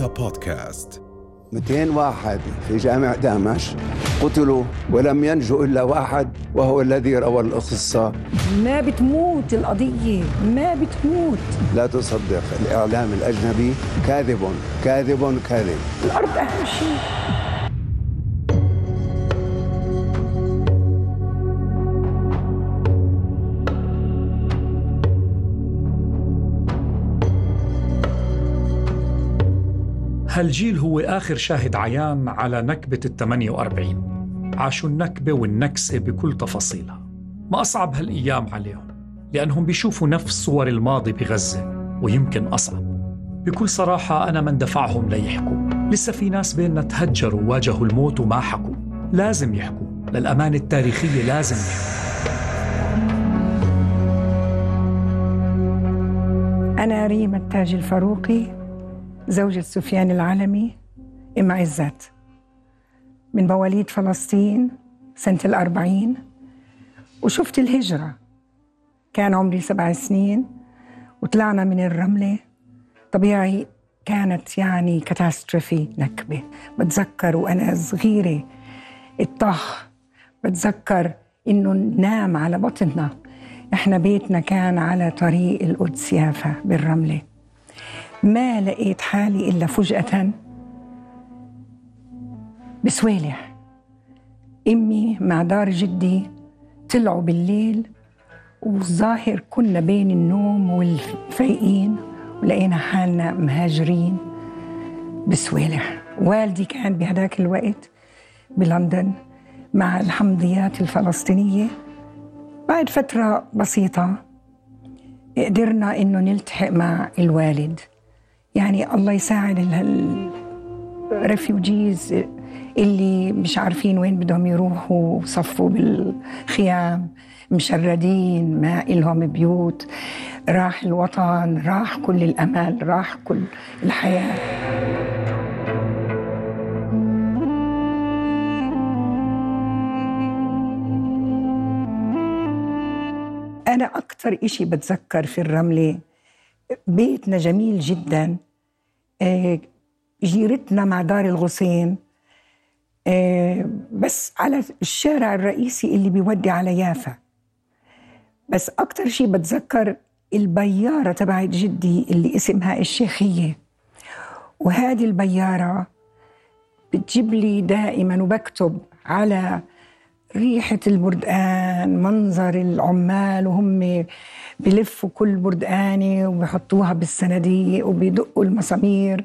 رؤيا بودكاست. 200 واحد في جامع دمشق قتلوا ولم ينجو إلا واحد وهو الذي روى القصة. ما بتموت القضية ما بتموت. لا تصدق الإعلام الأجنبي كاذب كاذب كاذب. الأرض أهم شيء. هالجيل هو آخر شاهد عيان على نكبة ال 48 عاشوا النكبة والنكسة بكل تفاصيلها. ما أصعب هالأيام عليهم لأنهم بيشوفوا نفس صور الماضي بغزة ويمكن أصعب. بكل صراحة أنا من دفعهم ليحكوا. لسه في ناس بيننا تهجروا واجهوا الموت وما حكوا. لازم يحكوا للأمانة التاريخية لازم يحكوا. أنا ريم التاج الفاروقي زوجة سفيان العالمي أم عزت. من مواليد فلسطين سنة الأربعين وشفت الهجرة. كان عمري سبع سنين وطلعنا من الرملة. طبيعي كانت يعني كاتاستروفي نكبة. بتذكر وأنا صغيرة الطخ بتذكر إنه ننام على بطننا. إحنا بيتنا كان على طريق القدس يافا بالرملة. ما لقيت حالي إلا فجأة. بسوالح. أمي مع دار جدي طلعوا بالليل والظاهر كنا بين النوم والفايقين ولقينا حالنا مهاجرين. بسوالح. والدي كان بهداك الوقت بلندن مع الحمضيات الفلسطينية. بعد فترة بسيطة قدرنا إنه نلتحق مع الوالد. يعني الله يساعد الريفيوجيز اللي مش عارفين وين بدهم يروحوا صفوا بالخيام مشردين ما إلهم بيوت. راح الوطن راح كل الأمل راح كل الحياة. أنا أكثر إشي بتذكر في الرملة بيتنا جميل جدا. آه، جيرتنا مع دار الغصين. آه، بس على الشارع الرئيسي اللي بيودي على يافا. بس أكتر شيء بتذكر البيارة تبعت جدي اللي اسمها الشيخية. وهذه البيارة بتجيب لي دائما وبكتب على ريحة البردقان منظر العمال وهم بلفوا كل بردقانة وبحطوها بالصناديق وبيدقوا المسامير.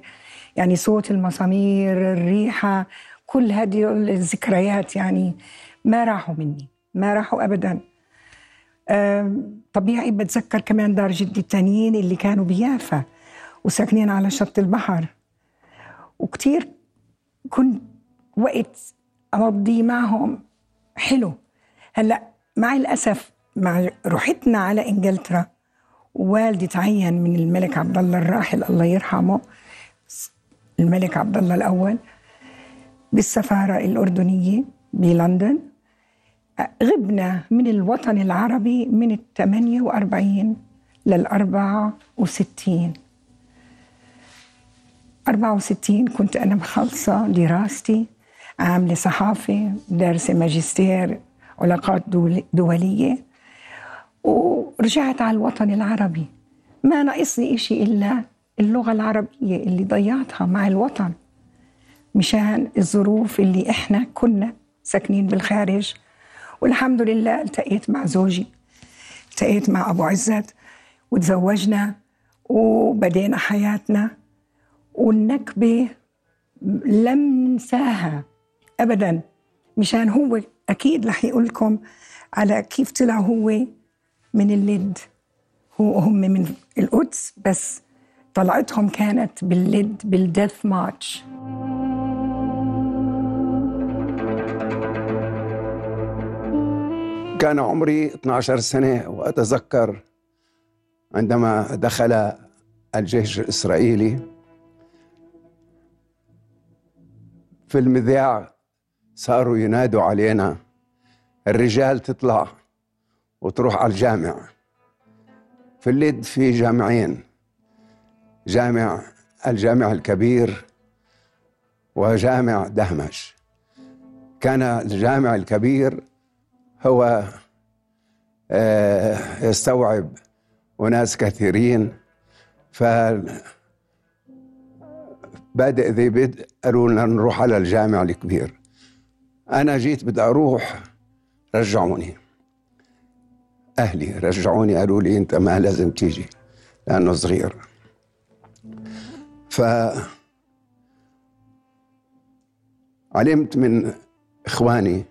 يعني صوت المسامير الريحة كل هذه الذكريات يعني ما راحوا مني ما راحوا أبدا. طبيعي بتذكر كمان دار جدي التانيين اللي كانوا بيافا وساكنين على شط البحر. وكتير كنت وقت أقضي معهم حلو. هلأ مع الأسف مع رحتنا على إنجلترا. والدي تعين من الملك عبد الله الراحل الله يرحمه الملك عبد الله الأول بالسفارة الأردنية بلندن. غبنا من الوطن العربي من ال 48 لل 64 64 كنت أنا مخلصة دراستي عاملة صحافة دارسة ماجستير علاقات دولية. ورجعت على الوطن العربي. ما ناقصني إشي إلا اللغة العربية اللي ضيعتها مع الوطن مشان الظروف اللي إحنا كنا ساكنين بالخارج. والحمد لله التقيت مع زوجي التقيت مع أبو عزت وتزوجنا وبدينا حياتنا. والنكبة لم ننساها ابدا مشان هو أكيد رح يقول لكم على كيف طلع هو من اللد هو هم من القدس بس طلعتهم كانت باللد بالديث ماتش كان عمري 12 سنة وأتذكر عندما دخل الجيش الإسرائيلي في المذياع صاروا ينادوا علينا الرجال تطلع. وتروح على الجامع. في الليد في جامعين. جامع الجامع الكبير وجامع دهمش. كان الجامع الكبير هو آه، يستوعب أناس كثيرين. ف بادئ ذي بدء قالوا لنا نروح على الجامع الكبير. أنا جيت بدي أروح رجعوني. أهلي رجعوني قالوا لي أنت ما لازم تيجي لأنه صغير. ف علمت من إخواني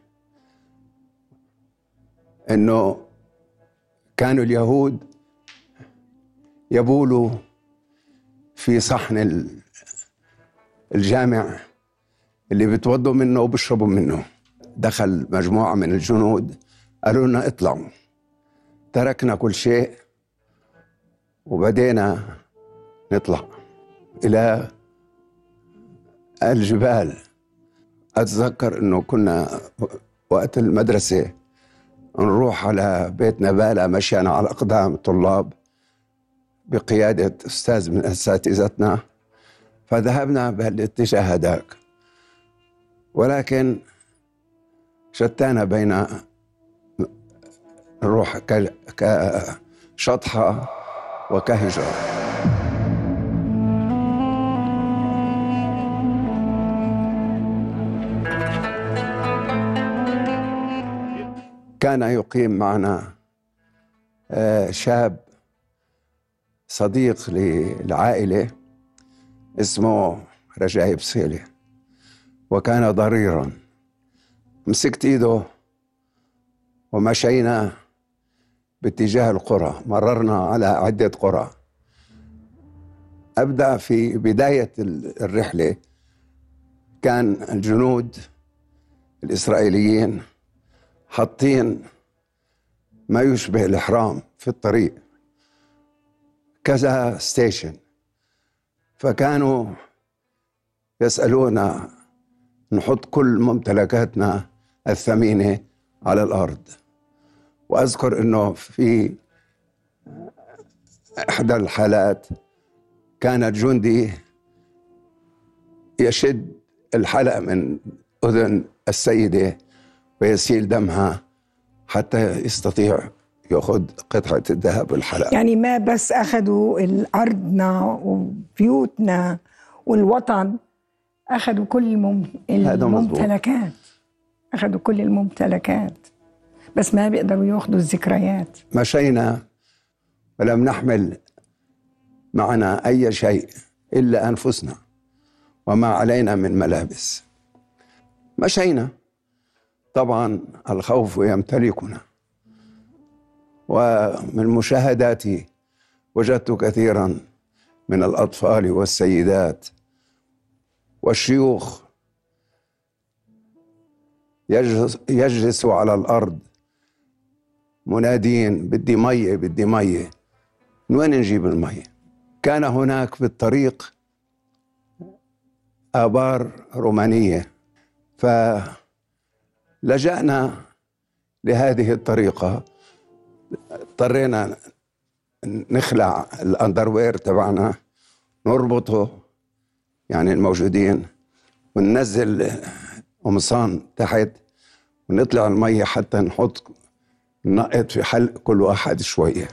أنه كانوا اليهود يبولوا في صحن الجامع اللي بتوضوا منه وبيشربوا منه. دخل مجموعة من الجنود قالوا لنا اطلعوا. تركنا كل شيء وبدينا نطلع إلى الجبال. أتذكر أنه كنا وقت المدرسة نروح على بيت نبالة مشينا على أقدام الطلاب بقيادة أستاذ من أساتذتنا فذهبنا بهالاتجاه هذاك ولكن شتانا بين الروح كشطحة وكهجرة كان يقيم معنا آه، شاب صديق للعائلة اسمه رجاء بصيلة وكان ضريرا. مسكت إيده ومشينا باتجاه القرى مررنا على عدة قرى. أبدأ في بداية الرحلة. كان الجنود الإسرائيليين حاطين ما يشبه الإحرام في الطريق كذا ستيشن فكانوا يسألونا نحط كل ممتلكاتنا الثمينة على الأرض. وأذكر أنه في إحدى الحالات كان جندي يشد الحلق من أذن السيدة ويسيل دمها حتى يستطيع يأخذ قطعة الذهب والحلق. يعني ما بس أخذوا أرضنا وبيوتنا والوطن أخذوا كل الممتلكات. أخذوا كل الممتلكات. بس ما بيقدروا ياخذوا الذكريات. مشينا ولم نحمل معنا أي شيء إلا أنفسنا وما علينا من ملابس. مشينا. طبعا الخوف يمتلكنا. ومن مشاهداتي وجدت كثيرا من الأطفال والسيدات والشيوخ يجلسوا على الأرض منادين بدي مية بدي مية. من وين نجيب المية؟ كان هناك في الطريق آبار رومانية ف لجأنا لهذه الطريقة. اضطرينا نخلع الأندروير تبعنا نربطه يعني الموجودين وننزل قمصان تحت ونطلع المية حتى نحط نقط في حلق كل واحد شوية.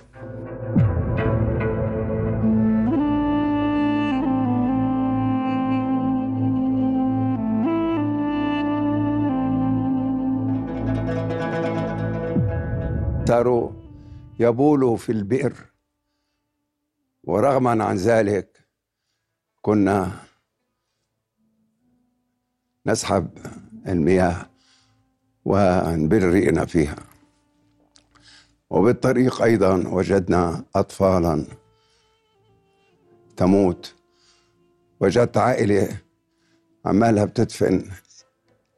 صاروا يبولوا في البئر. ورغما عن ذلك كنا نسحب المياه ونبر ريقنا فيها. وبالطريق أيضا وجدنا أطفالا تموت. وجدت عائلة عمالها بتدفن.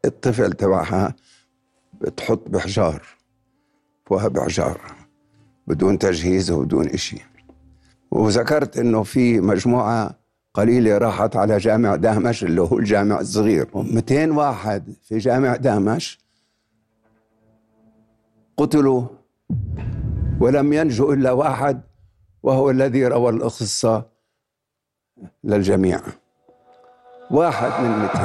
الطفل تبعها بتحط بحجار وهب عجار بدون تجهيز وبدون إشي. وذكرت إنه في مجموعة قليلة راحت على جامع دامش اللي هو الجامع الصغير. 200 واحد في جامع دامش قتلوا ولم ينجو إلا واحد وهو الذي روى القصة للجميع. واحد من 200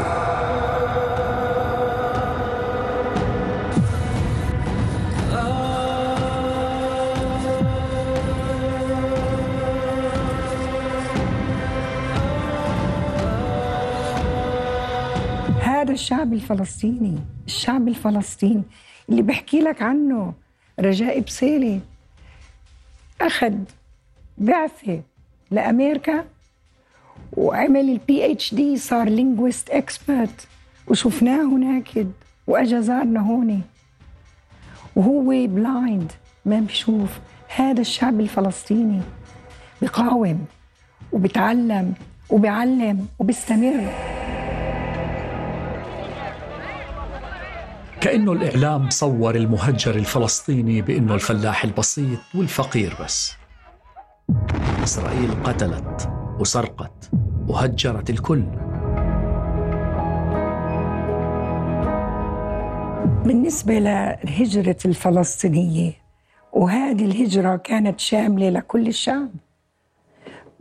هذا الشعب الفلسطيني الشعب الفلسطيني اللي بحكي لك عنه رجاء بسيلي أخذ بعثة لأمريكا وعمل ال PhD صار linguist expert وشفناه هناك وأجا زارنا هون. وهو blind ما بيشوف. هذا الشعب الفلسطيني بقاوم وبتعلم وبيعلم وبيستمر. كأنه الإعلام صور المهجر الفلسطيني بأنه الفلاح البسيط والفقير بس. إسرائيل قتلت وسرقت وهجرت الكل. بالنسبة للهجرة الفلسطينية وهذه الهجرة كانت شاملة لكل الشعب.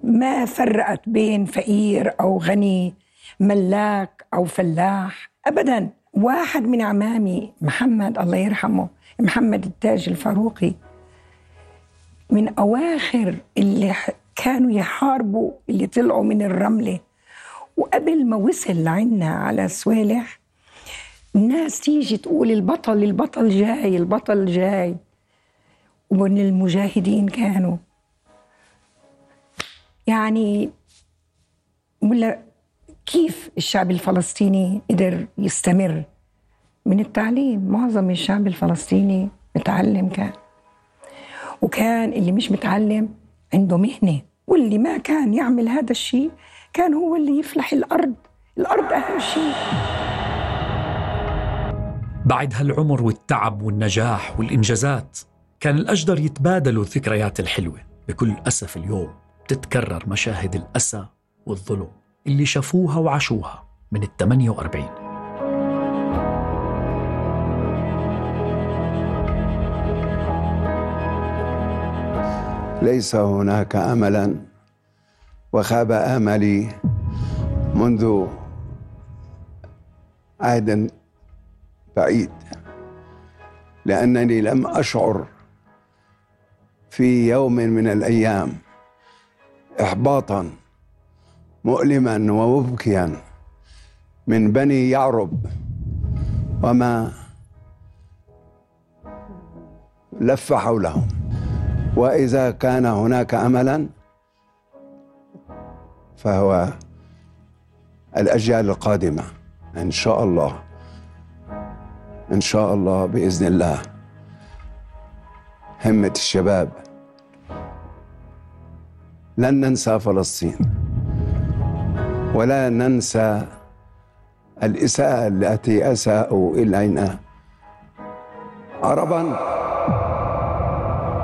ما فرقت بين فقير أو غني ملاك أو فلاح أبدا. واحد من عمامي محمد الله يرحمه محمد التاج الفاروقي من أواخر اللي كانوا يحاربوا اللي طلعوا من الرملة. وقبل ما وصل لعنا على سوالح الناس تيجي تقول البطل البطل جاي البطل جاي. ومن المجاهدين كانوا. يعني ولا كيف الشعب الفلسطيني قدر يستمر؟ من التعليم. معظم الشعب الفلسطيني متعلم كان. وكان اللي مش متعلم عنده مهنة واللي ما كان يعمل هذا الشيء كان هو اللي يفلح الأرض. الأرض أهم شيء. بعد هالعمر والتعب والنجاح والإنجازات كان الأجدر يتبادلوا الذكريات الحلوة. بكل أسف اليوم تتكرر مشاهد الأسى والظلم. اللي شافوها وعاشوها من ال 48 ليس هناك أملا وخاب آملي منذ عهد بعيد لأنني لم أشعر في يوم من الأيام احباطا مؤلما ومبكيا من بني يعرب وما لف حولهم. وإذا كان هناك أملا فهو الأجيال القادمة. إن شاء الله. إن شاء الله بإذن الله. همة الشباب. لن ننسى فلسطين. ولا ننسى الإساءة التي اساءوا إلينا. عربا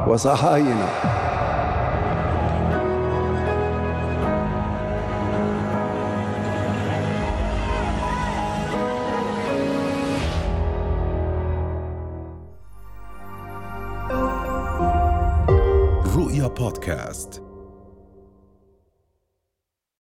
وصهاينة. رؤيا بودكاست.